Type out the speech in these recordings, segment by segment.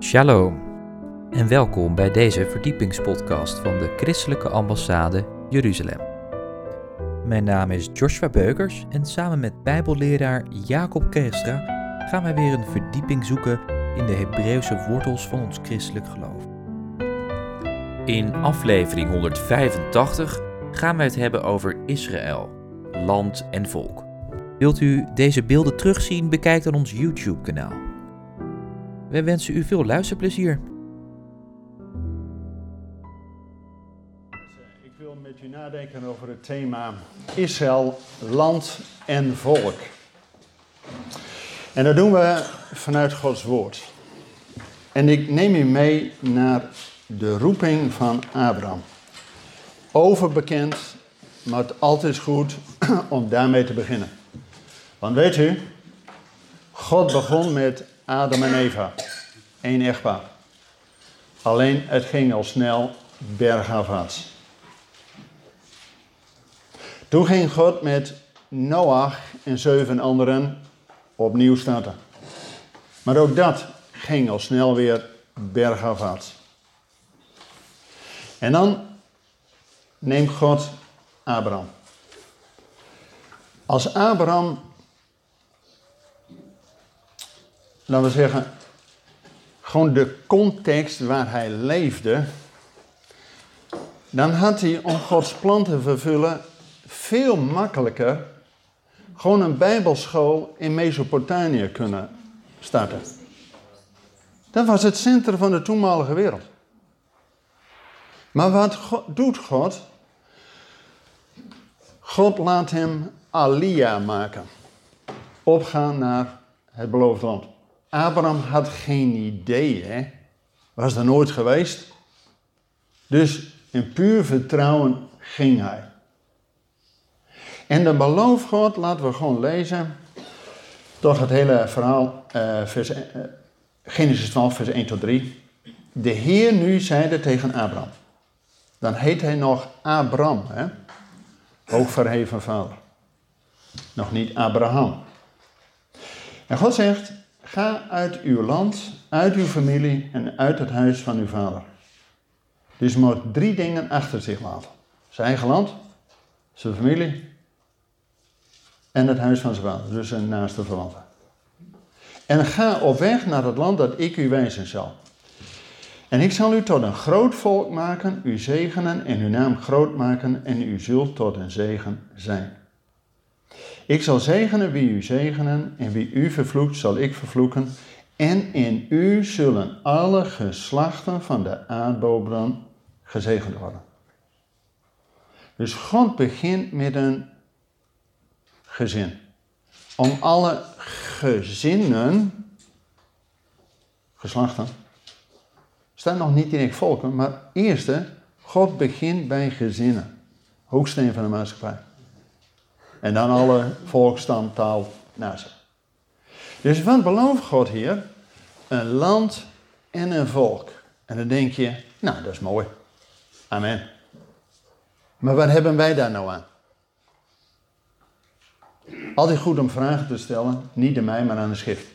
Shalom en welkom bij deze verdiepingspodcast van de Christelijke Ambassade Jeruzalem. Mijn naam is Joshua Beukers en samen met Bijbelleraar Jacob Kerstra gaan wij weer een verdieping zoeken in de Hebreeuwse wortels van ons christelijk geloof. In aflevering 185 gaan wij het hebben over Israël, land en volk. Wilt u deze beelden terugzien? Bekijk dan ons YouTube-kanaal. Wij wensen u veel luisterplezier. Ik wil met u nadenken over het thema Israël, land en volk. En dat doen we vanuit Gods woord. En ik neem u mee naar de roeping van Abraham. Overbekend, maar het altijd goed om daarmee te beginnen. Want weet u, God begon met Adam en Eva, één echtpaar. Alleen het ging al snel bergafwaarts. Toen ging God met Noach en zeven anderen opnieuw starten. Maar ook dat ging al snel weer bergafwaarts. En dan neemt God Abraham. Als Abraham, laten we zeggen, gewoon de context waar hij leefde, dan had hij om Gods plan te vervullen veel makkelijker gewoon een bijbelschool in Mesopotamië kunnen starten. Dat was het centrum van de toenmalige wereld. Maar wat doet God? God laat hem Alia maken. Opgaan naar het beloofde land. Abraham had geen idee? Was er nooit geweest. Dus in puur vertrouwen ging hij. En de beloof God, laten we gewoon lezen. Toch het hele verhaal, vers, uh, Genesis 12, vers 1 tot 3. De Heer nu zeide tegen Abraham. Dan heet hij nog Abram, hè? hoogverheven vader. Nog niet Abraham. En God zegt, ga uit uw land, uit uw familie en uit het huis van uw vader. Dus je moet drie dingen achter zich laten. Zijn eigen land, zijn familie en het huis van zijn vader, dus zijn naaste verwanten. En ga op weg naar het land dat ik u wijzen zal. En ik zal u tot een groot volk maken, u zegenen en uw naam groot maken en u zult tot een zegen zijn. Ik zal zegenen wie u zegenen en wie u vervloekt zal ik vervloeken. En in u zullen alle geslachten van de aardbodem gezegend worden. Dus God begint met een gezin. Om alle gezinnen, geslachten, staat nog niet direct volken, maar eerste, God begint bij gezinnen. Hoeksteen van de maatschappij. En dan alle volk, stam, taal, naast. Dus wat belooft God hier? Een land en een volk. En dan denk je, nou dat is mooi. Amen. Maar wat hebben wij daar nou aan? Altijd goed om vragen te stellen, niet aan mij, maar aan de schrift.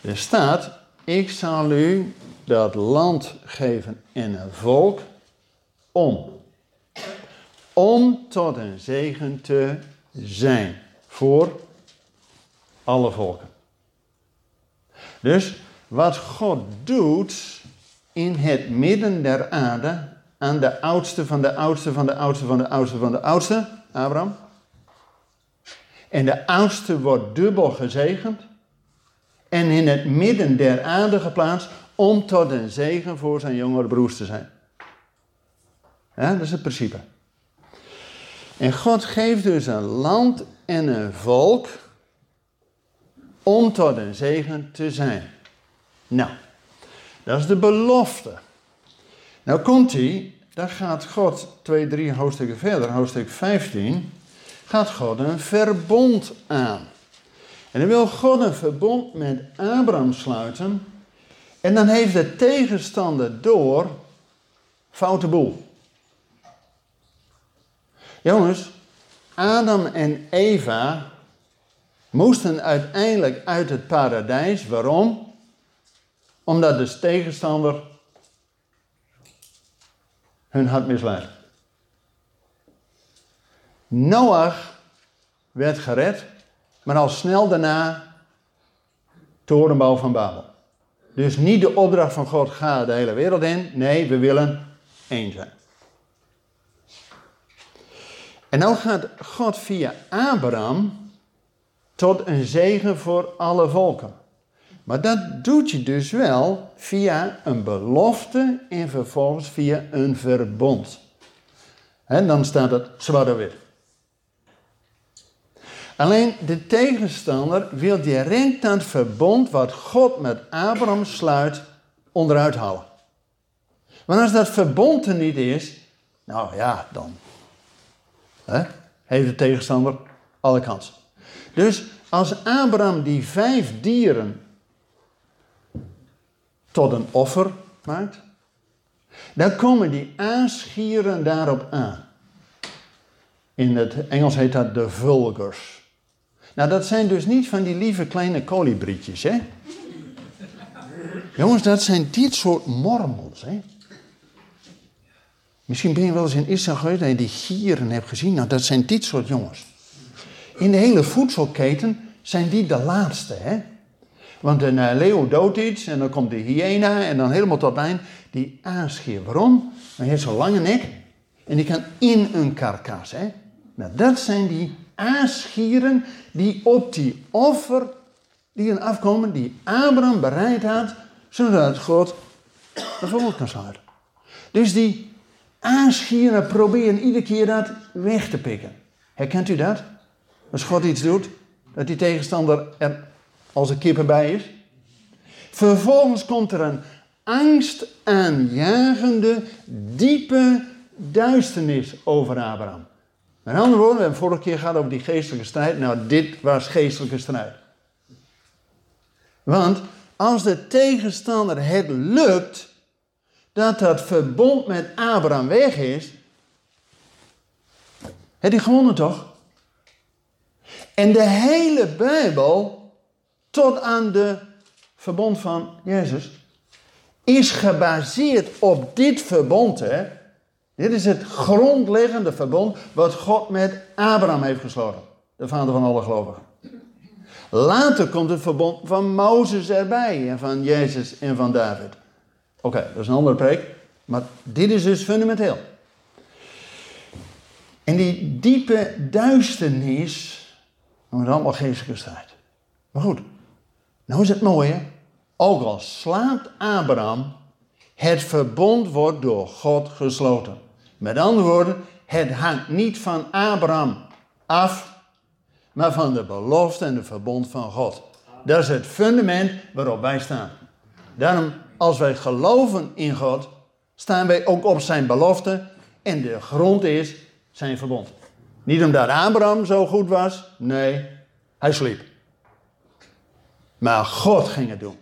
Er staat, ik zal u dat land geven en een volk om. Om tot een zegen te zijn voor alle volken. Dus wat God doet in het midden der aarde, aan de oudste van de oudste van de oudste van de oudste van de oudste, Abraham. En de oudste wordt dubbel gezegend en in het midden der aarde geplaatst om tot een zegen voor zijn jongere broers te zijn. Ja, dat is het principe. En God geeft dus een land en een volk om tot een zegen te zijn. Nou, dat is de belofte. Nou komt hij, daar gaat God twee, drie hoofdstukken verder, hoofdstuk 15, gaat God een verbond aan. En dan wil God een verbond met Abraham sluiten. En dan heeft de tegenstander door foute boel. Jongens, Adam en Eva moesten uiteindelijk uit het paradijs. Waarom? omdat de tegenstander hun had misleid. Noach werd gered, maar al snel daarna torenbouw van Babel. Dus niet de opdracht van God, ga de hele wereld in. Nee, we willen één zijn. En nou gaat God via Abraham tot een zegen voor alle volken. Maar dat doet je dus wel via een belofte en vervolgens via een verbond. En dan staat het zwart wit. Alleen de tegenstander wil direct dat verbond wat God met Abraham sluit onderuit halen. Want als dat verbond er niet is, nou ja, dan heeft de tegenstander alle kans. Dus als Abraham die vijf dieren tot een offer maakt, dan komen die aasgieren daarop aan. In het Engels heet dat de vulgars. Nou, dat zijn dus niet van die lieve kleine kolibrietjes, hè? Jongens, dat zijn dit soort mormels, hè? Misschien ben je wel eens in Israël geweest en je die gieren hebt gezien. Nou, dat zijn dit soort jongens. In de hele voedselketen zijn die de laatste, hè? Want een uh, leeuw doodt iets en dan komt de hyena en dan helemaal tot eind die aasgier. Waarom? Hij heeft zo'n lange nek en die kan in een karkas, hè? Nou, dat zijn die aasgieren die op die offer die er afkomen, die Abraham bereid had, zodat God de volk kan sluiten. Dus die aasgieren proberen iedere keer dat weg te pikken. Herkent u dat? Als God iets doet, dat die tegenstander er als een kippen bij is. Vervolgens komt er een angstaanjagende, diepe duisternis over Abraham. Met andere woorden, we hebben vorige keer gehad over die geestelijke strijd. Nou, dit was geestelijke strijd. Want als de tegenstander het lukt dat dat verbond met Abraham weg is, heeft hij gewonnen toch? En de hele Bijbel, tot aan de verbond van Jezus, is gebaseerd op dit verbond. Hè? Dit is het grondleggende verbond wat God met Abraham heeft gesloten, de vader van alle gelovigen. Later komt het verbond van Mozes erbij en van Jezus en van David. Oké, dat is een andere preek, maar dit is dus fundamenteel. En die diepe duisternis, is allemaal geestelijke strijd. Maar goed, nou is het mooie, ook al slaat Abraham, het verbond wordt door God gesloten. Met andere woorden, het hangt niet van Abraham af, maar van de belofte en de verbond van God. Dat is het fundament waarop wij staan. Daarom, als wij geloven in God, staan wij ook op zijn belofte en de grond is zijn verbond. Niet omdat Abraham zo goed was, nee, hij sliep. Maar God ging het doen.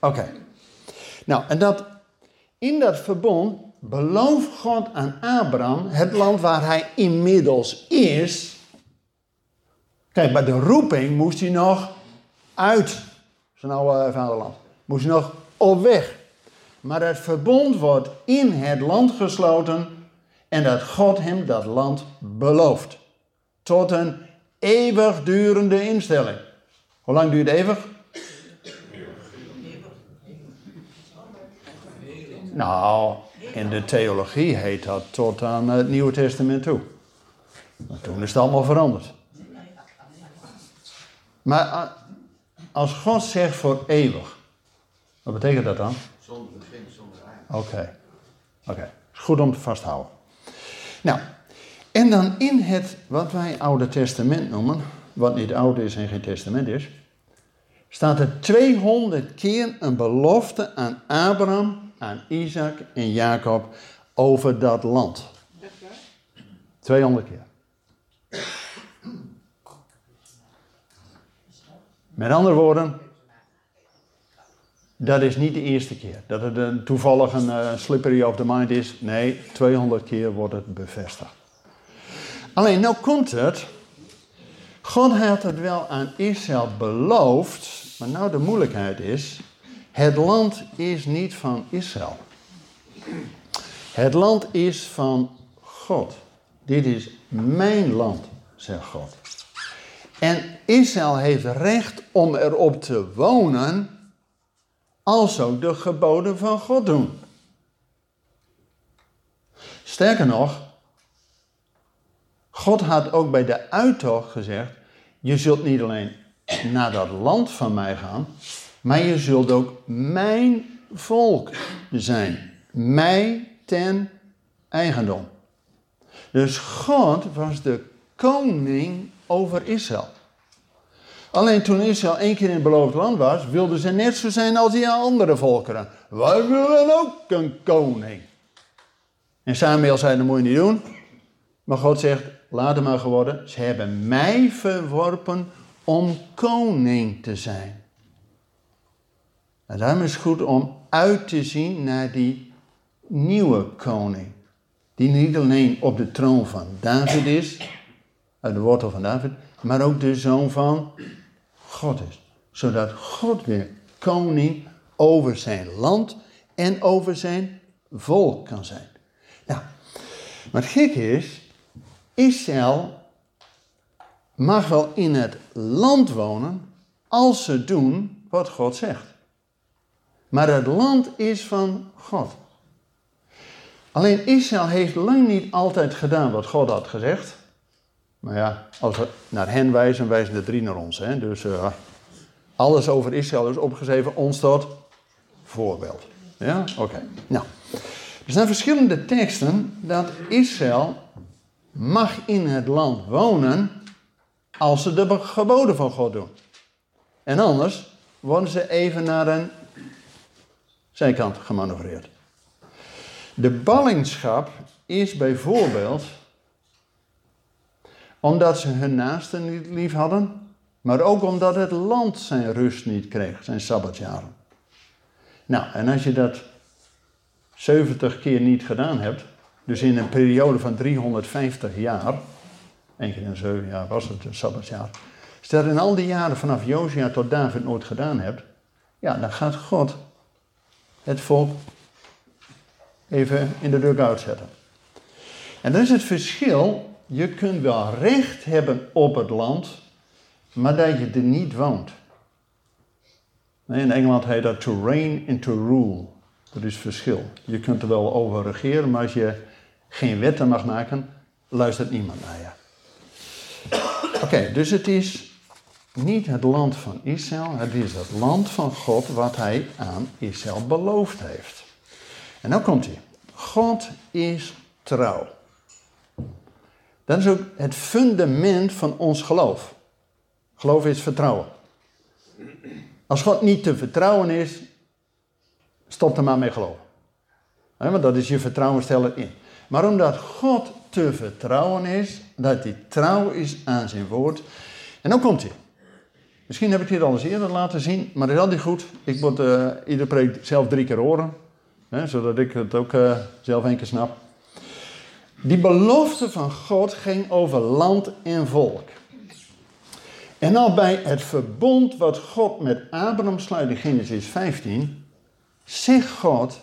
Oké. Nou, en dat in dat verbond belooft God aan Abraham het land waar hij inmiddels is. Kijk, bij de roeping moest hij nog uit zijn oude vaderland. Moest hij nog op weg. Maar het verbond wordt in het land gesloten en dat God hem dat land belooft. Tot een eeuwigdurende instelling. Hoe lang duurt eeuwig? Nou, in de theologie heet dat tot aan het Nieuwe Testament toe. Maar toen is het allemaal veranderd. Maar eh, als God zegt voor eeuwig, wat betekent dat dan? Zonder begin, zonder eind. Oké, oké. Is goed om te vasthouden. Nou, en dan in het wat wij Oude Testament noemen, wat niet oud is en geen testament is, staat er 200 keer een belofte aan Abraham aan Isaac en Jacob over dat land. 200 keer. Met andere woorden, dat is niet de eerste keer. Dat het een toevallig een uh, slippery of the mind is. Nee, 200 keer wordt het bevestigd. Alleen, nou komt het. God had het wel aan Israël beloofd. Maar nou de moeilijkheid is. Het land is niet van Israël. Het land is van God. Dit is mijn land, zegt God. En Israël heeft recht om erop te wonen als ook de geboden van God doen. Sterker nog, God had ook bij de uittocht gezegd: Je zult niet alleen naar dat land van mij gaan, maar je zult ook mijn volk zijn. Mij ten eigendom. Dus God was de koning over Israël. Alleen toen Israël één keer in het beloofd land was, wilden ze net zo zijn als die andere volkeren. Wij willen ook een koning. En Samuel zei, dat moet je niet doen. Maar God zegt, laat het maar geworden. Ze hebben mij verworpen om koning te zijn. En daarom is het goed om uit te zien naar die nieuwe koning. Die niet alleen op de troon van David is, uit de wortel van David, maar ook de zoon van God is. Zodat God weer koning over zijn land en over zijn volk kan zijn. Nou, het gekke is, Israël mag wel in het land wonen als ze doen wat God zegt. Maar het land is van God. Alleen Israël heeft lang niet altijd gedaan wat God had gezegd. Maar ja, als we naar hen wijzen, wijzen de drie naar ons. Hè? Dus uh, alles over Israël is opgeschreven, ons tot voorbeeld. Ja, oké. Nou, er zijn verschillende teksten dat Israël mag in het land wonen als ze de geboden van God doen. En anders worden ze even naar een zijkant gemanoeuvreerd. De ballingschap is bijvoorbeeld omdat ze hun naasten niet lief hadden, maar ook omdat het land zijn rust niet kreeg, zijn sabbatjaren. Nou, en als je dat 70 keer niet gedaan hebt, dus in een periode van 350 jaar, één keer in zeven jaar was het een sabbatjaar, stel in al die jaren vanaf Josia tot David nooit gedaan hebt, ja, dan gaat God het volk even in de dugout zetten. En dat is het verschil. Je kunt wel recht hebben op het land, maar dat je er niet woont. In Engeland heet dat to reign and to rule. Dat is verschil. Je kunt er wel over regeren, maar als je geen wetten mag maken, luistert niemand naar je. Oké, dus het is niet het land van Israël, het is het land van God wat hij aan Israël beloofd heeft. En nou komt hij. God is trouw. Dat is ook het fundament van ons geloof. Geloof is vertrouwen. Als God niet te vertrouwen is, stop er maar mee geloven. want dat is je vertrouwen stellen in. Maar omdat God te vertrouwen is, dat hij trouw is aan zijn woord. En dan komt hij. Misschien heb ik dit al eens eerder laten zien, maar dat is altijd goed. Ik moet uh, iedere preek zelf drie keer horen. Hè, zodat ik het ook uh, zelf een keer snap. Die belofte van God ging over land en volk. En al bij het verbond wat God met Abraham sluit in Genesis 15, zegt God,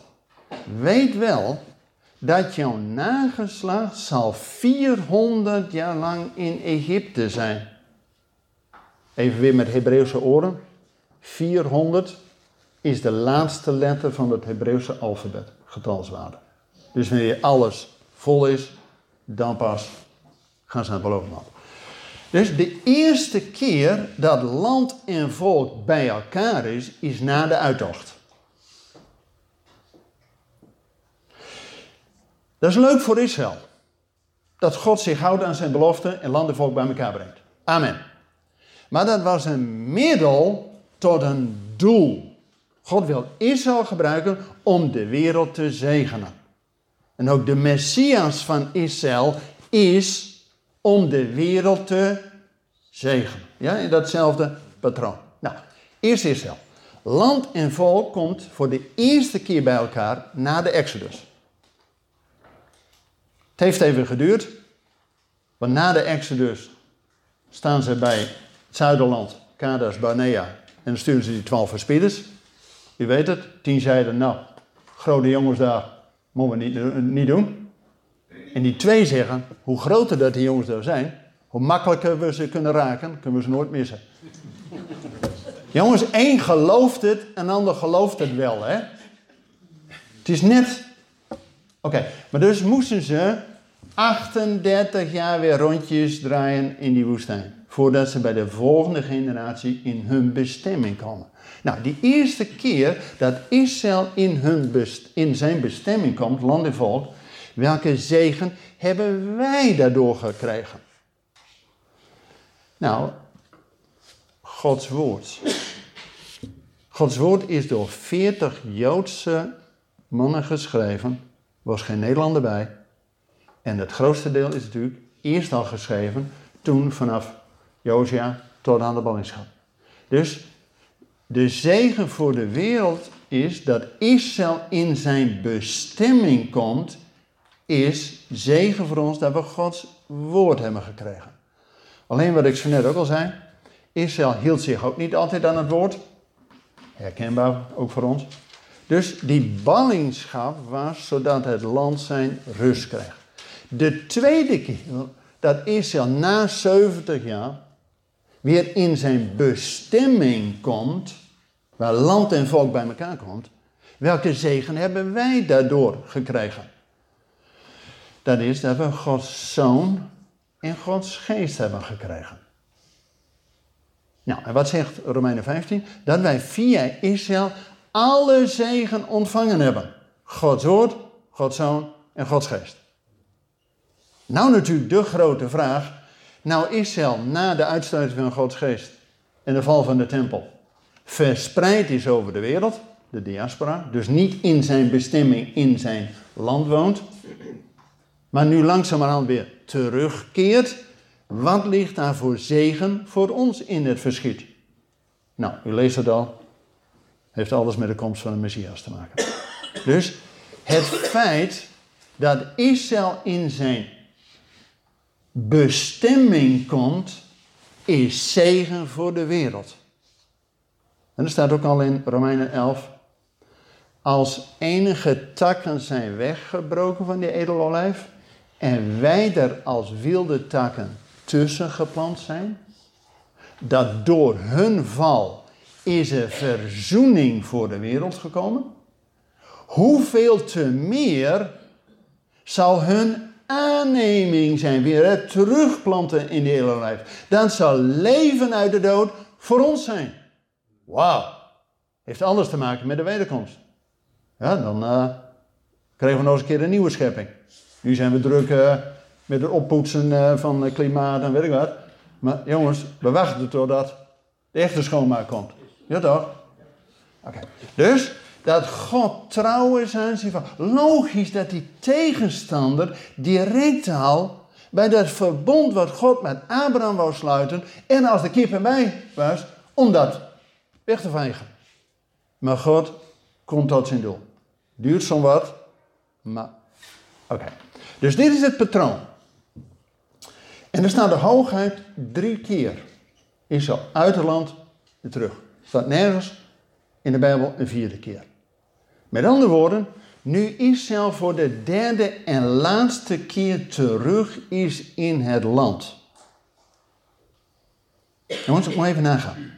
weet wel dat jouw nageslacht zal 400 jaar lang in Egypte zijn. Even weer met Hebreeuwse oren. 400 is de laatste letter van het Hebreeuwse alfabet, getalswaarde. Dus wanneer alles vol is, dan pas gaan ze naar het beloofde. Dus de eerste keer dat land en volk bij elkaar is, is na de uittocht. Dat is leuk voor Israël. Dat God zich houdt aan zijn belofte en land en volk bij elkaar brengt. Amen. Maar dat was een middel tot een doel. God wil Israël gebruiken om de wereld te zegenen. En ook de Messias van Israël is om de wereld te zegenen. Ja, in datzelfde patroon. Nou, eerst Israël. Land en volk komt voor de eerste keer bij elkaar na de Exodus. Het heeft even geduurd, want na de Exodus staan ze bij het zuiderland, Kadas, Barnea, en dan sturen ze die twaalf verspieders. u weet het, tien zeiden, nou, grote jongens daar, moeten we niet, niet doen. En die twee zeggen, hoe groter dat die jongens daar zijn, hoe makkelijker we ze kunnen raken, kunnen we ze nooit missen. jongens, één gelooft het en ander gelooft het wel, hè. Het is net... Oké, maar dus moesten ze 38 jaar weer rondjes draaien in die woestijn. Voordat ze bij de volgende generatie in hun bestemming komen. Nou, die eerste keer dat Israël in, hun best, in zijn bestemming komt, land en volk, welke zegen hebben wij daardoor gekregen? Nou, Gods woord. Gods woord is door 40 Joodse mannen geschreven. was geen Nederlander bij. En het grootste deel is natuurlijk eerst al geschreven, toen vanaf Josia tot aan de ballingschap. Dus de zegen voor de wereld is dat Israël in zijn bestemming komt, is zegen voor ons dat we Gods woord hebben gekregen. Alleen wat ik zo net ook al zei, Israël hield zich ook niet altijd aan het woord. Herkenbaar ook voor ons. Dus die ballingschap was zodat het land zijn rust kreeg. De tweede keer dat Israël na 70 jaar weer in zijn bestemming komt, waar land en volk bij elkaar komt, welke zegen hebben wij daardoor gekregen? Dat is dat we Gods Zoon en Gods Geest hebben gekregen. Nou, en wat zegt Romeinen 15? Dat wij via Israël alle zegen ontvangen hebben. Gods woord, Gods zoon en Gods geest. Nou natuurlijk de grote vraag. Nou Israël na de uitsluiting van Gods geest en de val van de tempel verspreid is over de wereld, de diaspora, dus niet in zijn bestemming in zijn land woont, maar nu langzamerhand weer terugkeert. Wat ligt daar voor zegen voor ons in het verschiet? Nou, u leest het al. Heeft alles met de komst van de Messias te maken. Dus het feit dat Israël in zijn bestemming komt, is zegen voor de wereld. En er staat ook al in Romeinen 11. Als enige takken zijn weggebroken van die edelolijf en wij er als wilde takken tussen geplant zijn, dat door hun val is er verzoening voor de wereld gekomen. Hoeveel te meer zal hun aanneming zijn, weer het terugplanten in de hele lijf. Dan zal leven uit de dood voor ons zijn. Wauw. Heeft alles te maken met de wederkomst. Ja, dan uh, krijgen we nog eens een keer een nieuwe schepping. Nu zijn we druk uh, met het oppoetsen uh, van klimaat en weet ik wat. Maar jongens, we wachten totdat de echte schoonmaak komt. Ja toch? Oké. Dus dat God trouw is aan zijn van. Logisch dat die tegenstander direct al bij dat verbond wat God met Abraham wou sluiten. En als de kip erbij was, om dat weg te vegen. Maar God komt tot zijn doel. Duurt zo'n wat, maar. Oké. Dus dit is het patroon. En er staat de hoogheid drie keer. Israël uit het land terug. Staat nergens in de Bijbel een vierde keer. Met andere woorden, nu Israël voor de derde en laatste keer terug is in het land. Jongens, ik moet even nagaan.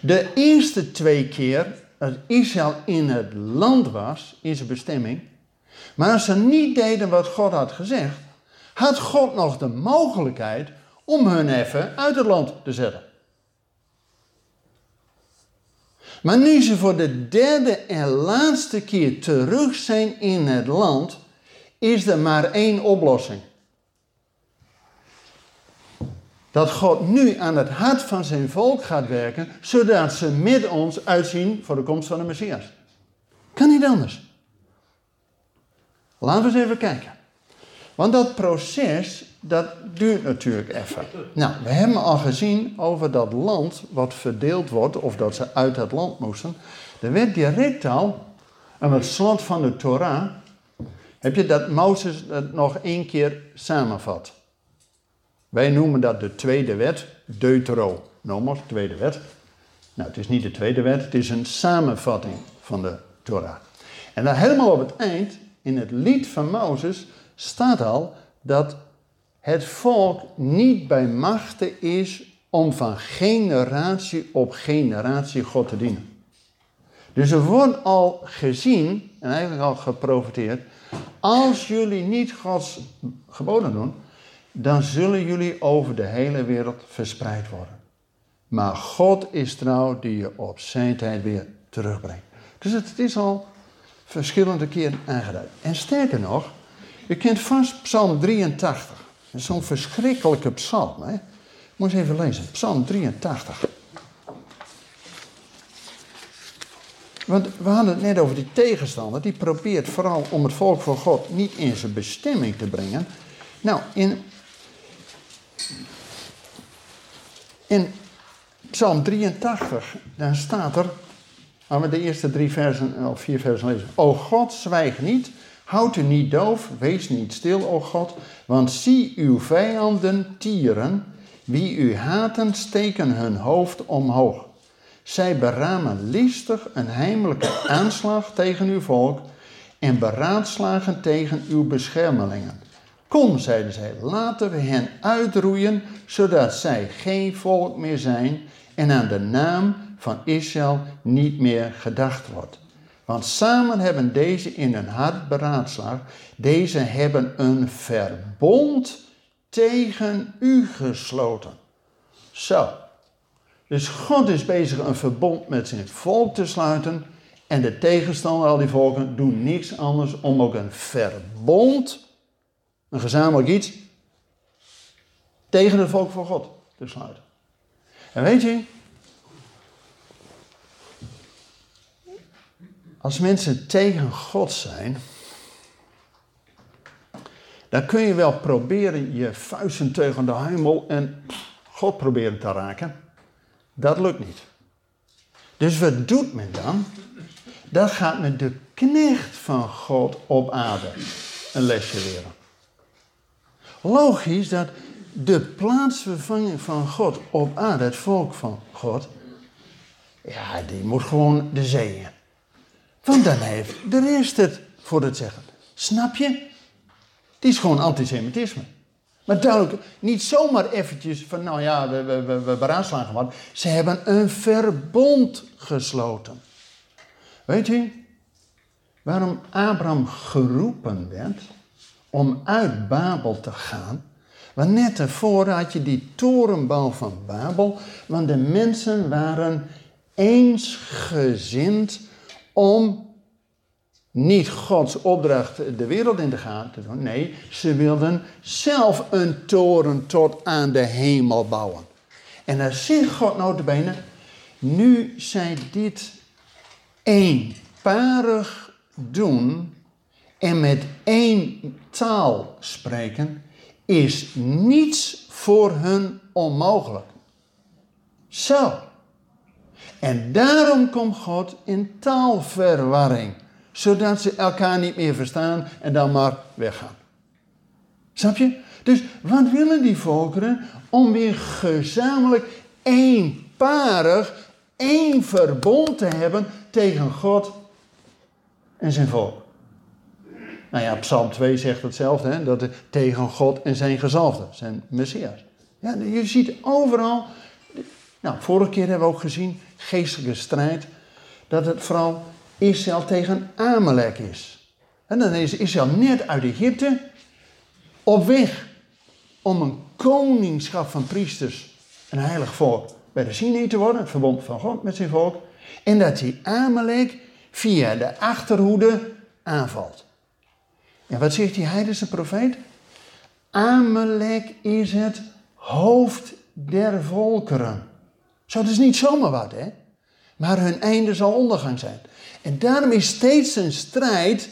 De eerste twee keer dat Israël in het land was, in zijn bestemming, maar als ze niet deden wat God had gezegd, had God nog de mogelijkheid om hun even uit het land te zetten. Maar nu ze voor de derde en laatste keer terug zijn in het land, is er maar één oplossing. Dat God nu aan het hart van zijn volk gaat werken, zodat ze met ons uitzien voor de komst van de Messias. Kan niet anders. Laten we eens even kijken. Want dat proces, dat duurt natuurlijk even. Nou, we hebben al gezien over dat land wat verdeeld wordt, of dat ze uit het land moesten. Er werd direct al, aan het slot van de Torah, heb je dat Mozes het nog één keer samenvat. Wij noemen dat de tweede wet, Deuteronomos, tweede wet. Nou, het is niet de tweede wet, het is een samenvatting van de Torah. En dan helemaal op het eind, in het lied van Mozes, staat al dat het volk niet bij machten is om van generatie op generatie God te dienen. Dus er wordt al gezien, en eigenlijk al geprofiteerd, als jullie niet Gods geboden doen, dan zullen jullie over de hele wereld verspreid worden. Maar God is trouw die je op zijn tijd weer terugbrengt. Dus het is al verschillende keren aangeduid. En sterker nog, je kent vast Psalm 83. Dat is zo'n verschrikkelijke psalm. Hè? Moet eens even lezen. Psalm 83. Want we hadden het net over die tegenstander. Die probeert vooral om het volk van God niet in zijn bestemming te brengen. Nou, in, in Psalm 83, dan staat er. Laten we de eerste drie versen of vier versen lezen. O God, zwijg niet. Houd u niet doof. Wees niet stil, o God. Want zie uw vijanden tieren. Wie u haten, steken hun hoofd omhoog. Zij beramen listig een heimelijke aanslag tegen uw volk en beraadslagen tegen uw beschermelingen. Kom, zeiden zij, laten we hen uitroeien, zodat zij geen volk meer zijn en aan de naam van Israël niet meer gedacht wordt. Want samen hebben deze in hun hart beraadslaagd, deze hebben een verbond tegen u gesloten. Zo. Dus God is bezig een verbond met zijn volk te sluiten. En de tegenstander, al die volken, doen niks anders om ook een verbond, een gezamenlijk iets, tegen het volk van God te sluiten. En weet je, als mensen tegen God zijn, dan kun je wel proberen je vuisten tegen de hemel en God proberen te raken. Dat lukt niet. Dus wat doet men dan? Dan gaat men de knecht van God op aarde een lesje leren. Logisch dat de plaatsvervanging van God op aarde, het volk van God, ja, die moet gewoon de zee in. Want dan heeft de rest het voor het zeggen. Snap je? Die is gewoon antisemitisme. Maar duidelijk, niet zomaar eventjes van, nou ja, we, we, we, we beraadslagen wat. Ze hebben een verbond gesloten. Weet je waarom Abraham geroepen werd om uit Babel te gaan? Want net daarvoor had je die torenbouw van Babel, want de mensen waren eensgezind om niet Gods opdracht de wereld in te gaan te doen. Nee, ze wilden zelf een toren tot aan de hemel bouwen. En dan zegt God notabene, nu zij dit eenparig doen en met één taal spreken, is niets voor hun onmogelijk. Zo. En daarom komt God in taalverwarring zodat ze elkaar niet meer verstaan en dan maar weggaan. Snap je? Dus wat willen die volkeren? Om weer gezamenlijk eenparig, één verbond te hebben tegen God en zijn volk. Nou ja, Psalm 2 zegt hetzelfde, hè? dat tegen God en zijn gezalfde, zijn Messias. Ja, je ziet overal, nou, vorige keer hebben we ook gezien, geestelijke strijd, dat het vooral Israël tegen Amalek is. En dan is Israël net uit Egypte op weg om een koningschap van priesters, een heilig volk, bij de Sinai te worden, het verbond van God met zijn volk. En dat hij Amalek via de achterhoede aanvalt. En wat zegt die heidense profeet? Amalek is het hoofd der volkeren. Zo, dat is niet zomaar wat, hè? Maar hun einde zal ondergang zijn. En daarom is steeds een strijd.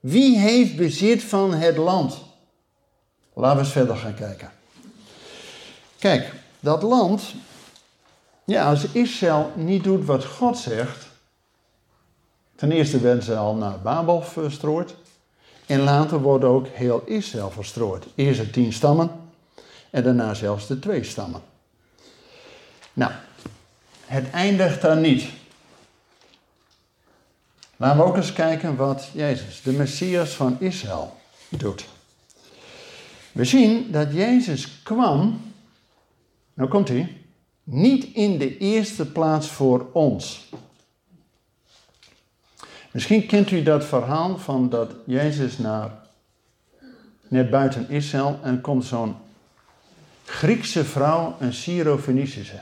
Wie heeft bezit van het land? Laten we eens verder gaan kijken. Kijk, dat land. Ja, als Israël niet doet wat God zegt. Ten eerste werden ze al naar Babel verstrooid. En later wordt ook heel Israël verstrooid. Eerst de tien stammen. En daarna zelfs de twee stammen. Nou, het eindigt daar niet. Laten we ook eens kijken wat Jezus, de Messias van Israël, doet. We zien dat Jezus kwam, nou komt hij, niet in de eerste plaats voor ons. Misschien kent u dat verhaal van dat Jezus naar net buiten Israël en komt zo'n Griekse vrouw, een Syro-Fenicische.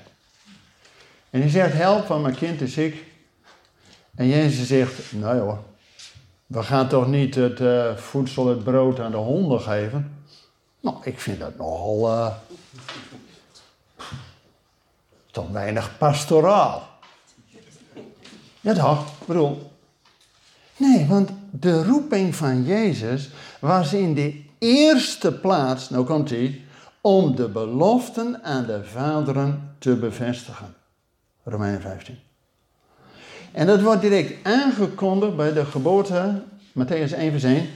En die zegt, help, want mijn kind is ziek. En Jezus zegt, nou hoor, we gaan toch niet het uh, voedsel, het brood aan de honden geven? Nou, ik vind dat nogal... Uh, toch weinig pastoraal. Ja toch, ik bedoel... Nee, want de roeping van Jezus was in de eerste plaats, nou komt hij, om de beloften aan de vaderen te bevestigen. Romeinen 15. En dat wordt direct aangekondigd bij de geboorte, Matthäus 1 vers 1,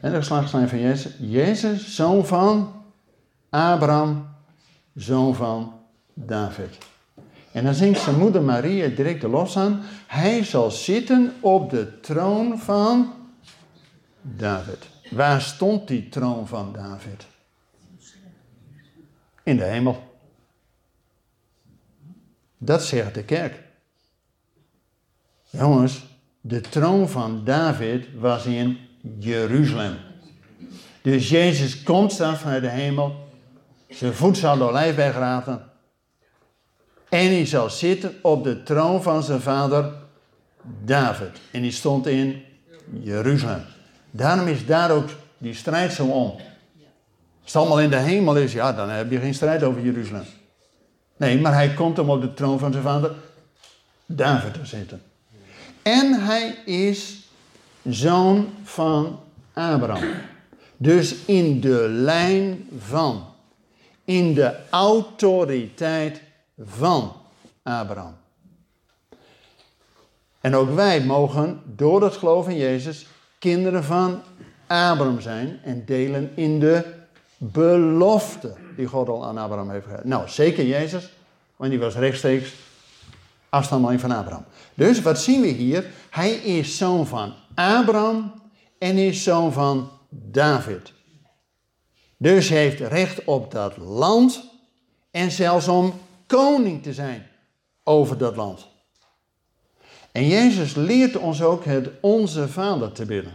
en de geslachtslijn van Jezus. Jezus, zoon van Abraham, zoon van David. En dan zingt zijn moeder Maria direct de los aan. Hij zal zitten op de troon van David. Waar stond die troon van David? In de hemel. Dat zegt de kerk. Jongens, de troon van David was in Jeruzalem. Dus Jezus komt daar vanuit de hemel. Zijn voet zal de olijfberg raten. En hij zal zitten op de troon van zijn vader David. En die stond in Jeruzalem. Daarom is daar ook die strijd zo om. Als het allemaal in de hemel is, ja, dan heb je geen strijd over Jeruzalem. Nee, maar hij komt om op de troon van zijn vader David te zitten. En hij is zoon van Abraham. Dus in de lijn van, in de autoriteit van Abraham. En ook wij mogen door het geloof in Jezus kinderen van Abraham zijn en delen in de belofte die God al aan Abraham heeft gegeven. Nou, zeker Jezus, want die was rechtstreeks afstammeling van Abraham. Dus wat zien we hier? Hij is zoon van Abraham en is zoon van David. Dus heeft recht op dat land en zelfs om koning te zijn over dat land. En Jezus leert ons ook het onze Vader te bidden.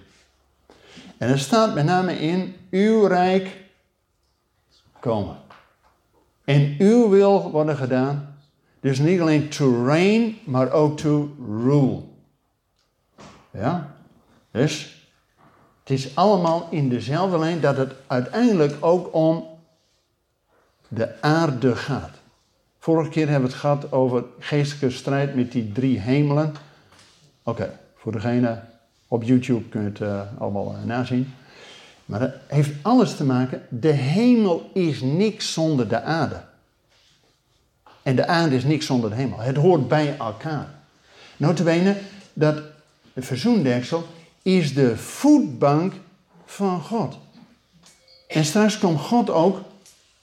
En er staat met name in, uw rijk komen. En uw wil worden gedaan. Dus niet alleen to reign, maar ook to rule. Ja? Dus het is allemaal in dezelfde lijn dat het uiteindelijk ook om de aarde gaat. Vorige keer hebben we het gehad over geestelijke strijd met die drie hemelen. Oké, voor degene op YouTube kun je het uh, allemaal uh, nazien. Maar dat heeft alles te maken. De hemel is niks zonder de aarde. En de aarde is niks zonder de hemel. Het hoort bij elkaar. Notabene, dat de verzoendeksel is de voetbank van God. En straks komt God ook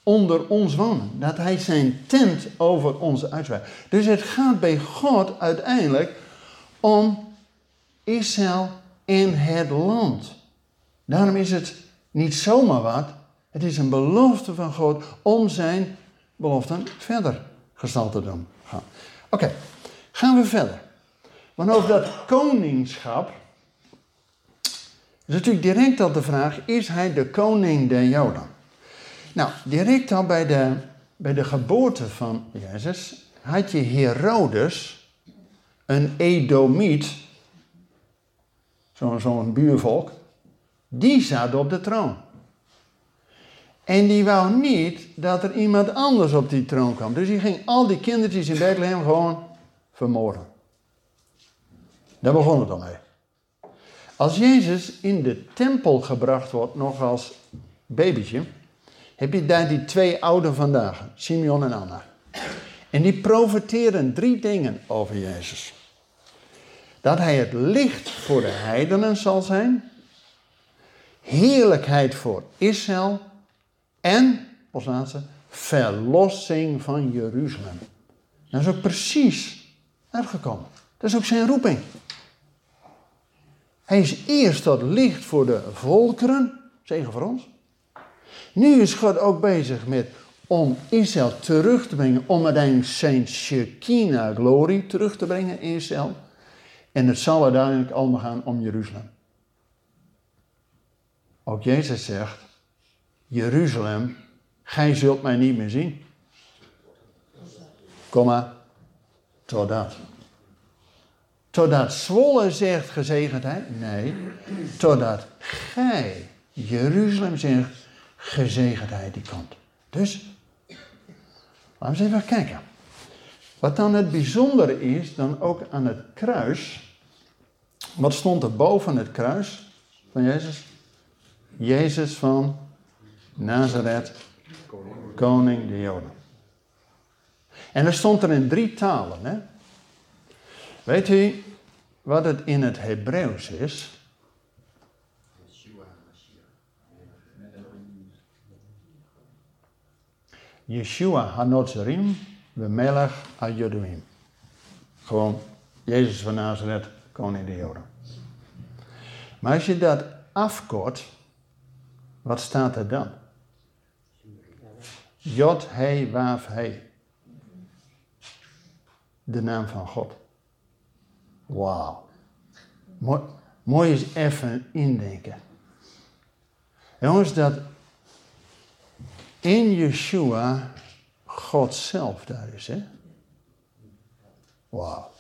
onder ons wonen. Dat hij zijn tent over ons uitbreidt. Dus het gaat bij God uiteindelijk om Israël en het land. Daarom is het niet zomaar wat. Het is een belofte van God om zijn beloften verder gestalte te doen. Oké, gaan we verder. Want over dat koningschap is natuurlijk direct al de vraag: is hij de koning der Joden? Nou, direct al bij de, bij de geboorte van Jezus had je Herodes, een Edomiet, zo'n zo buurvolk, die zat op de troon. En die wou niet dat er iemand anders op die troon kwam. Dus die ging al die kindertjes in Bethlehem gewoon vermoorden. Daar begon het al mee. Als Jezus in de tempel gebracht wordt, nog als babytje, heb je daar die twee ouden vandaag, Simeon en Anna. En die profiteren drie dingen over Jezus. Dat hij het licht voor de heidenen zal zijn, heerlijkheid voor Israël en, als laatste, verlossing van Jeruzalem. Dat is ook precies uitgekomen. Dat is ook zijn roeping. Hij is eerst tot licht voor de volkeren, zegen voor ons. Nu is God ook bezig met om Israël terug te brengen, om uiteindelijk zijn Shekinah glorie terug te brengen in Israël. En het zal uiteindelijk allemaal gaan om Jeruzalem. Ook Jezus zegt, Jeruzalem, gij zult mij niet meer zien. Kom maar, totdat. Totdat Zwolle zegt gezegendheid? Nee, totdat gij, Jeruzalem zegt, gezegendheid die komt. Dus, laten we eens even kijken. Wat dan het bijzondere is, dan ook aan het kruis. Wat stond er boven het kruis van Jezus? Jezus van Nazareth, koning de Joden. En er stond er in drie talen. Hè? Weet u wat het in het Hebreeuws is? Yeshua Hanotzerim, we melech Ayoduim. Gewoon Jezus van Nazareth, koning de Joden. Maar als je dat afkort, wat staat er dan? Jod, He, Waf, He. De naam van God. Wauw. Mooi, mooi eens even indenken. Jongens, dat in Yeshua God zelf daar is, hè? Wauw.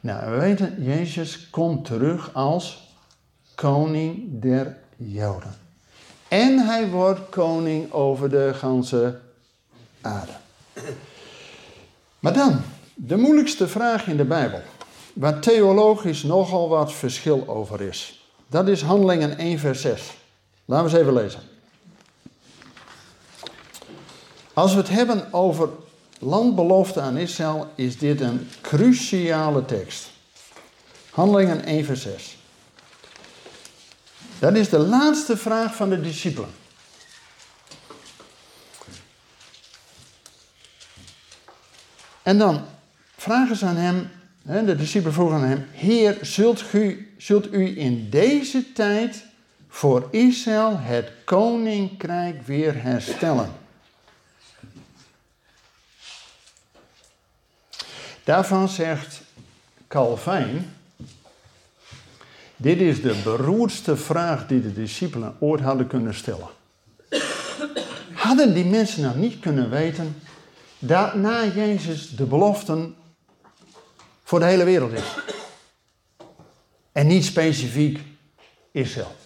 Nou, we weten, Jezus komt terug als koning der Joden. En hij wordt koning over de ganse aarde. Maar dan, de moeilijkste vraag in de Bijbel, waar theologisch nogal wat verschil over is. Dat is Handelingen 1, vers 6. Laten we eens even lezen. Als we het hebben over landbelofte aan Israël, is dit een cruciale tekst. Handelingen 1, vers 6. Dat is de laatste vraag van de discipelen. En dan vragen ze aan hem, de discipelen vroegen aan hem: Heer, zult u, zult u in deze tijd voor Israël het koninkrijk weer herstellen? Daarvan zegt Calvijn dit is de beroerdste vraag die de discipelen ooit hadden kunnen stellen. Hadden die mensen nou niet kunnen weten dat na Jezus de beloften voor de hele wereld is? En niet specifiek Israël.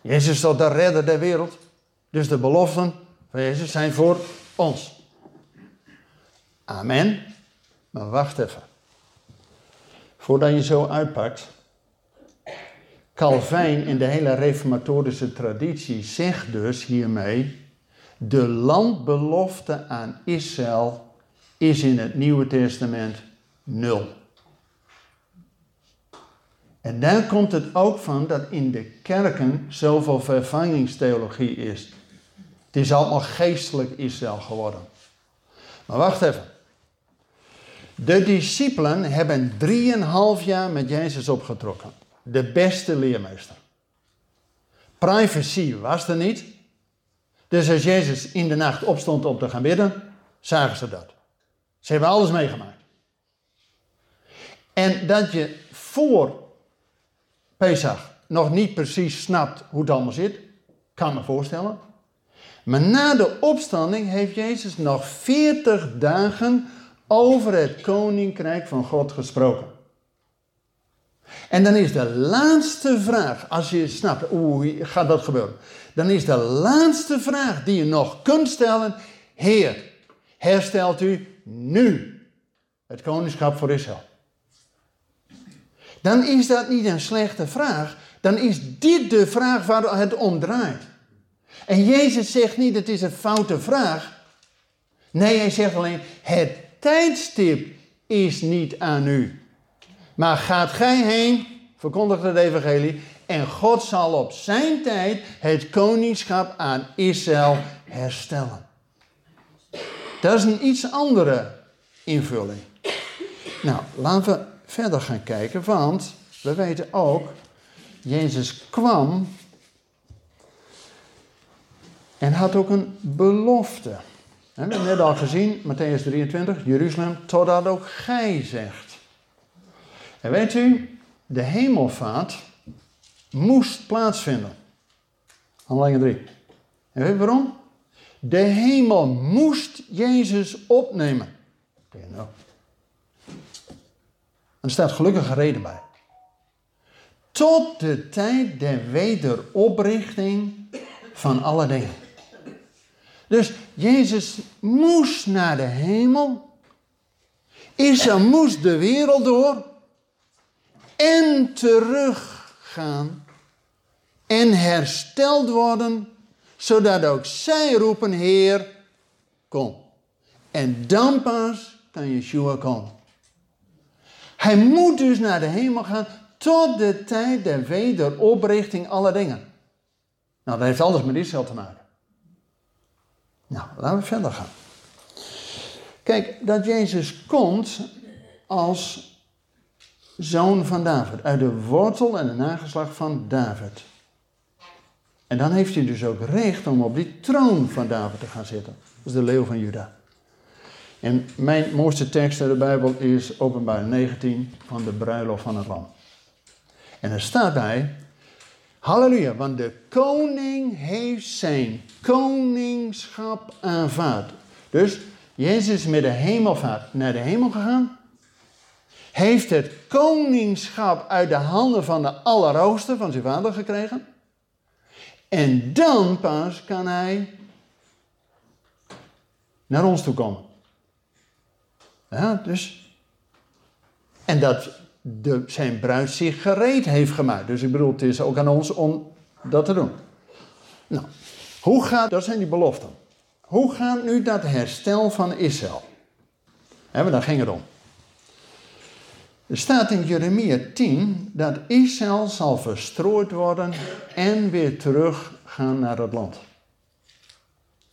Jezus toch de redder der wereld. Dus de beloften van Jezus zijn voor ons. Amen. Maar wacht even. Voordat je zo uitpakt, Calvijn in de hele reformatorische traditie zegt dus hiermee: de landbelofte aan Israël is in het Nieuwe Testament nul. En daar komt het ook van dat in de kerken zoveel vervangingstheologie is. Het is allemaal geestelijk Israël geworden. Maar wacht even. De discipelen hebben drieënhalf jaar met Jezus opgetrokken de beste leermeester. Privacy was er niet. Dus als Jezus in de nacht opstond om te gaan bidden, zagen ze dat. Ze hebben alles meegemaakt. En dat je voor Pesach nog niet precies snapt hoe het allemaal zit, kan me voorstellen. Maar na de opstanding heeft Jezus nog 40 dagen over het koninkrijk van God gesproken. En dan is de laatste vraag, als je snapt hoe gaat dat gebeuren, dan is de laatste vraag die je nog kunt stellen, Heer, herstelt u nu het koningschap voor Israël? Dan is dat niet een slechte vraag, dan is dit de vraag waar het om draait. En Jezus zegt niet, het is een foute vraag. Nee, hij zegt alleen, het tijdstip is niet aan u. Maar gaat gij heen, verkondigt het evangelie, en God zal op zijn tijd het koningschap aan Israël herstellen. Dat is een iets andere invulling. Nou, laten we verder gaan kijken, want we weten ook, Jezus kwam en had ook een belofte. We hebben net al gezien, Matthäus 23, Jeruzalem, totdat ook gij zegt. En weet u, de hemelvaart moest plaatsvinden. Handelingen 3. En weet je waarom? De hemel moest Jezus opnemen. Nou. Er staat gelukkig reden bij. Tot de tijd der wederoprichting van alle dingen. Dus Jezus moest naar de hemel. Israël moest de wereld door. En teruggaan. En hersteld worden. Zodat ook zij roepen, Heer, kom. En dan pas kan Yeshua komen. Hij moet dus naar de hemel gaan tot de tijd der wederoprichting alle dingen. Nou, dat heeft alles met Israël te maken. Nou, laten we verder gaan. Kijk, dat Jezus komt als zoon van David, uit de wortel en de nageslag van David. En dan heeft hij dus ook recht om op die troon van David te gaan zitten. Dat is de leeuw van Juda. En mijn mooiste tekst uit de Bijbel is Openbaar 19 van de bruiloft van het lam. En er staat bij, halleluja, want de koning heeft zijn koningschap aanvaard. Dus Jezus is met de hemelvaart naar de hemel gegaan. Heeft het koningschap uit de handen van de Allerhoogste, van zijn vader, gekregen. En dan pas kan hij naar ons toe komen. Ja, dus. En dat de, zijn bruid zich gereed heeft gemaakt. Dus ik bedoel, het is ook aan ons om dat te doen. Nou, hoe gaat, dat zijn die beloften. Hoe gaat nu dat herstel van Israël? Hebben daar ging het om. Er staat in Jeremia 10 dat Israël zal verstrooid worden en weer terug gaan naar het land.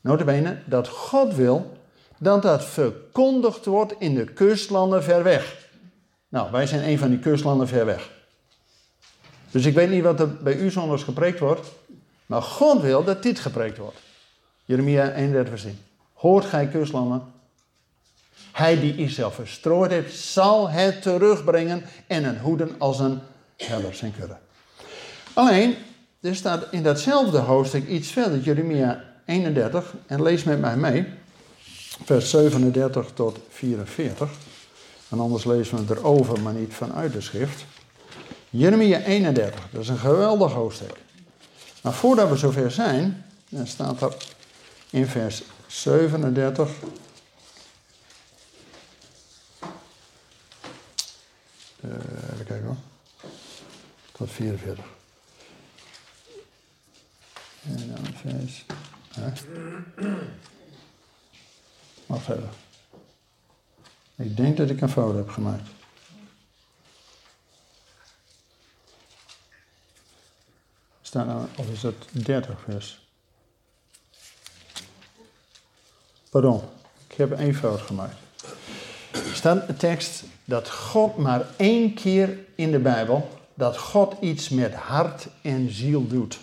Notabene dat God wil dat dat verkondigd wordt in de kustlanden ver weg. Nou, wij zijn een van die kustlanden ver weg. Dus ik weet niet wat er bij u zondags gepreekt wordt, maar God wil dat dit gepreekt wordt. Jeremia 31 vers 10. Hoort gij kustlanden? Hij die Israël verstrooid heeft, zal het terugbrengen en een hoeden als een herder zijn kudde. Alleen, er staat in datzelfde hoofdstuk iets verder, Jeremia 31, en lees met mij mee vers 37 tot 44. En anders lezen we erover, maar niet vanuit de schrift. Jeremia 31, dat is een geweldig hoofdstuk. Maar voordat we zover zijn, dan staat er in vers 37. Uh, even kijken hoor. Tot 44. En dan vers. Wacht even. Ik denk dat ik een fout heb gemaakt. Staat nou, of is het 30 vers? Pardon, ik heb één fout gemaakt. Er staat een tekst dat God maar één keer in de Bijbel, dat God iets met hart en ziel doet.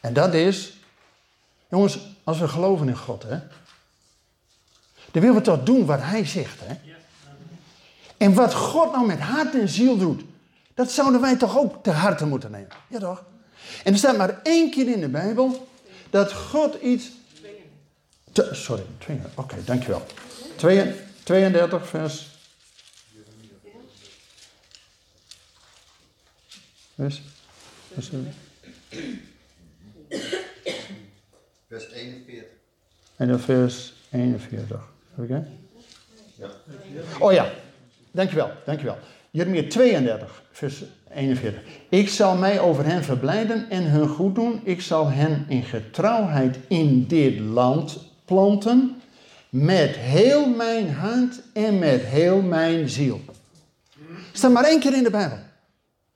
En dat is, jongens, als we geloven in God, hè, dan willen we toch doen wat hij zegt. Hè? En wat God nou met hart en ziel doet, dat zouden wij toch ook te harte moeten nemen. Ja toch? En er staat maar één keer in de Bijbel dat God iets... Te, sorry, oké, okay, dankjewel. 32 vers... Vers... Vers, vers 41. En dan vers 41. Oké? Ja. Oh ja, dankjewel, dankjewel. Jeremia 32, vers 41. Ik zal mij over hen verblijden en hun goed doen. Ik zal hen in getrouwheid in dit land planten. Met heel mijn hart en met heel mijn ziel. Staat maar één keer in de Bijbel.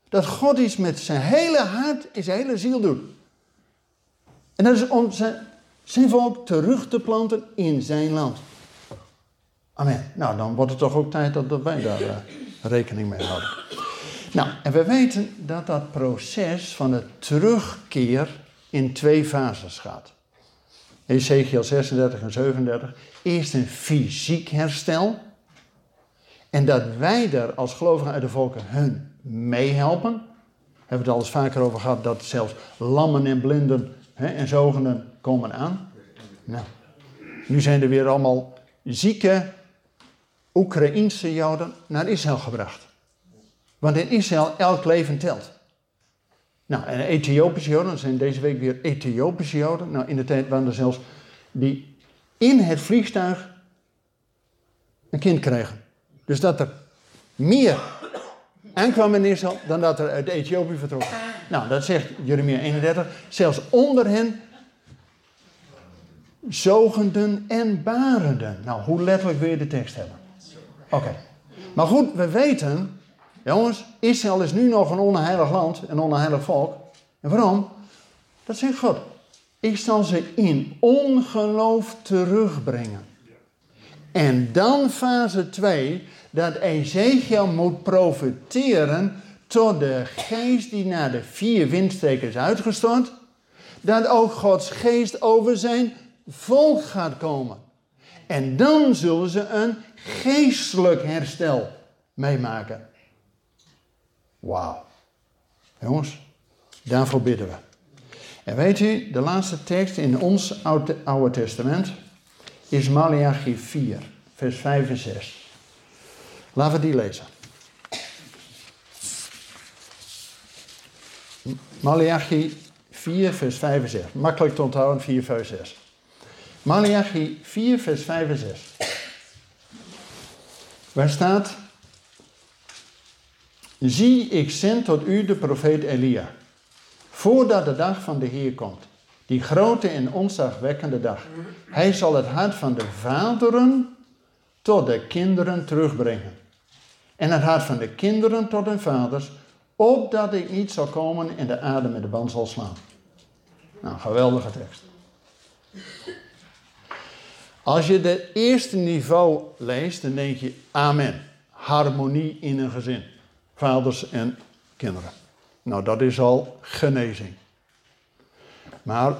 Dat God iets met zijn hele hart en zijn hele ziel doet. En dat is om zijn, zijn volk terug te planten in zijn land. Amen. Nou, dan wordt het toch ook tijd dat wij daar uh, rekening mee houden. Nou, en we weten dat dat proces van de terugkeer in twee fases gaat. Ezekiel 36 en 37. Eerst een fysiek herstel. En dat wij daar als gelovigen uit de volken hun meehelpen. Hebben we het al eens vaker over gehad dat zelfs lammen en blinden hè, en zogenden komen aan. Nou, nu zijn er weer allemaal zieke Oekraïense Joden naar Israël gebracht. Want in Israël elk leven telt. Nou, en Ethiopische Joden, zijn deze week weer Ethiopische Joden. Nou, in de tijd waren er zelfs die in het vliegtuig een kind kregen. Dus dat er meer aankwam in Israël dan dat er uit Ethiopië vertrok. Nou, dat zegt Jeremia 31. Zelfs onder hen zogenden en barenden. Nou, hoe letterlijk wil je de tekst hebben? Oké. Maar goed, we weten, jongens, Israël is nu nog een onheilig land, een onheilig volk. En waarom? Dat zegt God. Ik zal ze in ongeloof terugbrengen. En dan fase 2, dat Ezekiel moet profiteren tot de geest die naar de vier windstreken is uitgestort, dat ook Gods geest over zijn volk gaat komen. En dan zullen ze een geestelijk herstel meemaken. Wauw. Jongens, daarvoor bidden we. En weet u, de laatste tekst in ons Oude, Testament is Malachi 4, vers 5 en 6. Laten we die lezen. Malachi 4, vers 5 en 6. Makkelijk te onthouden, 4, vers 6. Malachi 4, vers 5 en 6. Waar staat: Zie, ik zend tot u de profeet Elia, voordat de dag van de Heer komt, die grote en onzagwekkende dag. Hij zal het hart van de vaderen tot de kinderen terugbrengen, en het hart van de kinderen tot hun vaders, opdat ik niet zal komen en de aarde met de band zal slaan. Nou, geweldige tekst. Als je het eerste niveau leest, dan denk je amen. Harmonie in een gezin. Vaders en kinderen. Nou, dat is al genezing. Maar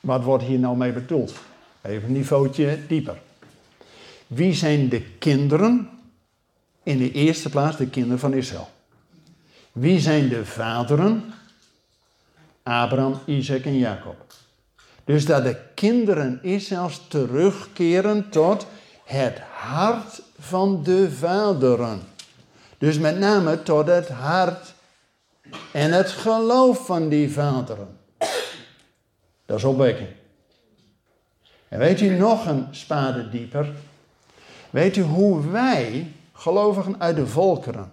wat wordt hier nou mee bedoeld? Even een niveautje dieper. Wie zijn de kinderen? In de eerste plaats de kinderen van Israël. Wie zijn de vaderen? Abraham, Isaac en Jacob. Dus dat de kinderen Israëls terugkeren tot het hart van de vaderen. Dus met name tot het hart en het geloof van die vaderen. Dat is opwekking. En weet u nog een spade dieper? Weet u hoe wij, gelovigen uit de volkeren,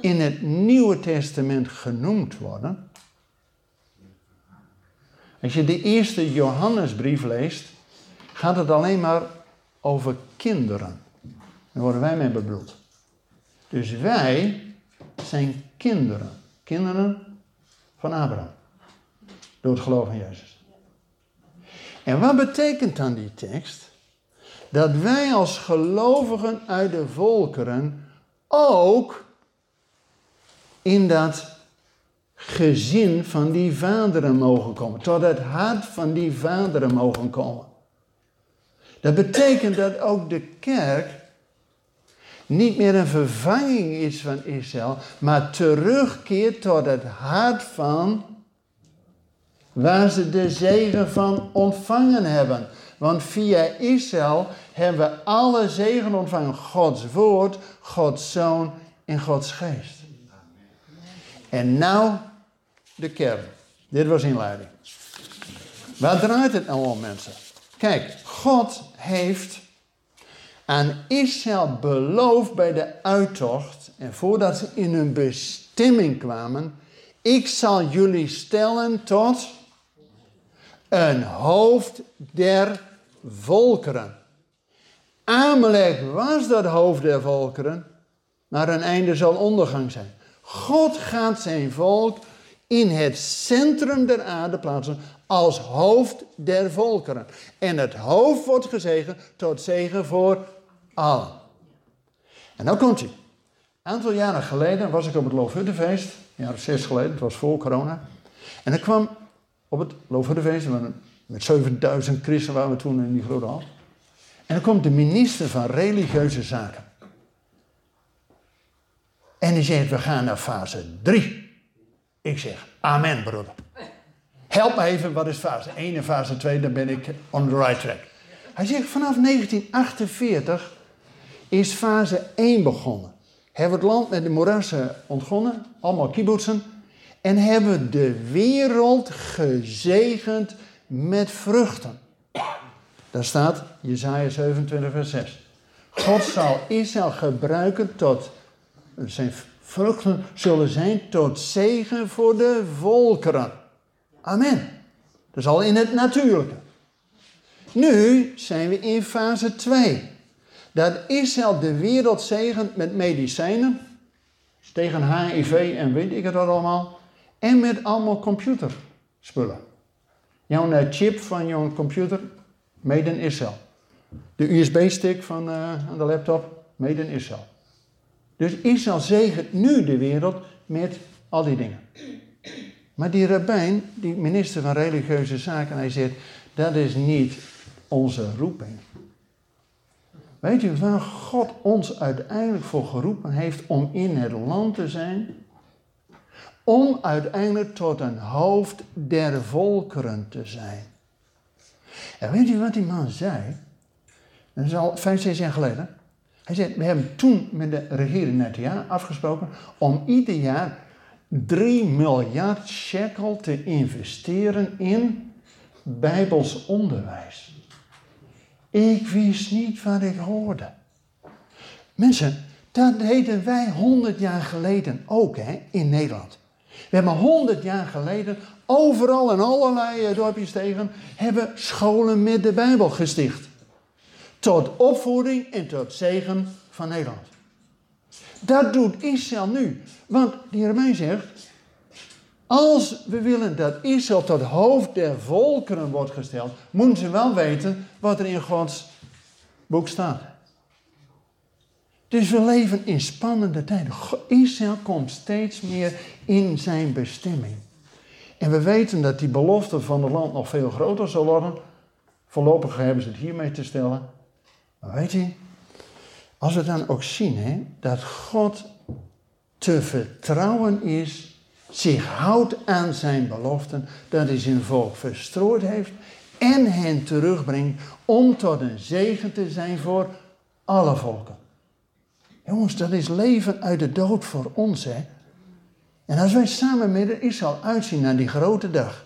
in het Nieuwe Testament genoemd worden? Als je de eerste Johannesbrief leest, gaat het alleen maar over kinderen. Daar worden wij mee bedoeld. Dus wij zijn kinderen. Kinderen van Abraham. Door het geloof in Jezus. En wat betekent dan die tekst? Dat wij als gelovigen uit de volkeren ook in dat gezin van die vaderen mogen komen. Tot het hart van die vaderen mogen komen. Dat betekent dat ook de kerk niet meer een vervanging is van Israël, maar terugkeert tot het hart van waar ze de zegen van ontvangen hebben. Want via Israël hebben we alle zegen ontvangen. Gods woord, Gods zoon en Gods geest. En nou de kern. Dit was inleiding. Waar draait het nou om, mensen? Kijk, God heeft aan Israël beloofd bij de uittocht, en voordat ze in hun bestemming kwamen, ik zal jullie stellen tot een hoofd der volkeren. Amalek was dat hoofd der volkeren, maar een einde zal ondergang zijn. God gaat zijn volk in het centrum der aarde plaatsen als hoofd der volkeren. En het hoofd wordt gezegend tot zegen voor Allen. En nou komt hij. Een aantal jaren geleden was ik op het Loofhuttenfeest, een jaar of zes geleden, het was voor corona. En er kwam op het Loofhuttenfeest, met 7000 christenen waren we toen in die grote hal. En dan komt de minister van Religieuze Zaken. En die zegt, we gaan naar fase 3. Ik zeg, amen broeder. Help me even, wat is fase 1 en fase 2, dan ben ik on the right track. Hij zegt, vanaf 1948 is fase 1 begonnen. Hebben we het land met de moerassen ontgonnen, allemaal kibbutzen. En hebben de wereld gezegend met vruchten. Daar staat Jezaja 27 vers 6. God zal Israël gebruiken tot, zijn vruchten zullen zijn tot zegen voor de volkeren. Amen. Dat is al in het natuurlijke. Nu zijn we in fase 2. Dat Israël de wereld zegent met medicijnen. Tegen HIV en weet ik het allemaal. En met allemaal computerspullen. Jouw eh, chip van jouw computer, made in Israël. De USB-stick van uh, aan de laptop, made in Israël. Dus Israël zegent nu de wereld met al die dingen. Maar die rabbijn, die minister van religieuze zaken, hij zegt, dat is niet onze roeping. Weet u waar God ons uiteindelijk voor geroepen heeft om in het land te zijn? Om uiteindelijk tot een hoofd der volkeren te zijn. En weet u wat die man zei? Dat is al vijf, zes jaar geleden. Hij zei, we hebben toen met de regering net jaar afgesproken om ieder jaar 3 miljard shekel te investeren in bijbels onderwijs. Ik wist niet wat ik hoorde. Mensen, dat deden wij 100 jaar geleden ook hè, in Nederland. We hebben 100 jaar geleden overal in allerlei eh, dorpjes tegen hebben scholen met de Bijbel gesticht. Tot opvoeding en tot zegen van Nederland. Dat doet Israël nu. Want die Romein zegt, als we willen dat Israël tot hoofd der volkeren wordt gesteld, moeten ze wel weten wat er in Gods boek staat. Dus we leven in spannende tijden. Israël komt steeds meer in zijn bestemming. En we weten dat die belofte van het land nog veel groter zal worden. Voorlopig hebben ze het hiermee te stellen. Weet je, als we dan ook zien hè, dat God te vertrouwen is, zich houdt aan zijn beloften, dat hij zijn volk verstrooid heeft en hen terugbrengt om tot een zegen te zijn voor alle volken. Jongens, dat is leven uit de dood voor ons, hè. En als wij samen met Israël uitzien naar die grote dag,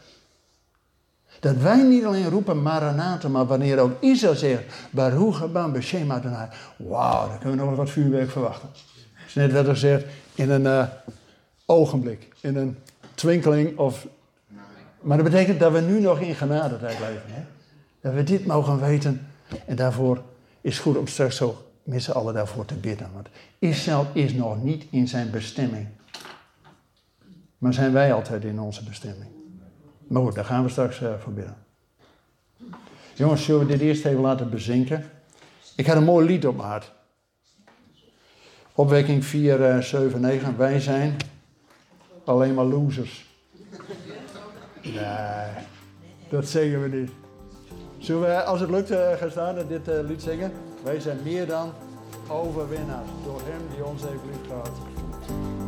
dat wij niet alleen roepen Maranatha, maar wanneer ook Israël zegt, Baruch haba b'shem Adonai. Wauw, dan kunnen we nog wat vuurwerk verwachten. Is net wat er zegt, in een uh, ogenblik, in een twinkeling of... Maar dat betekent dat we nu nog in genadetijd leven. Hè? Dat we dit mogen weten. En daarvoor is het goed om straks zo met z'n allen daarvoor te bidden. Want Israël is nog niet in zijn bestemming. Maar zijn wij altijd in onze bestemming? Maar goed, daar gaan we straks uh, voor. Jongens, zullen we dit eerst even laten bezinken? Ik had een mooi lied op mijn hart. Opwekking 4, uh, 7, 9. Wij zijn alleen maar losers. Nee, dat zeggen we niet. Zullen we, als het lukt, gaan staan en dit uh, lied zingen? Wij zijn meer dan overwinnaars door Hem die ons heeft lief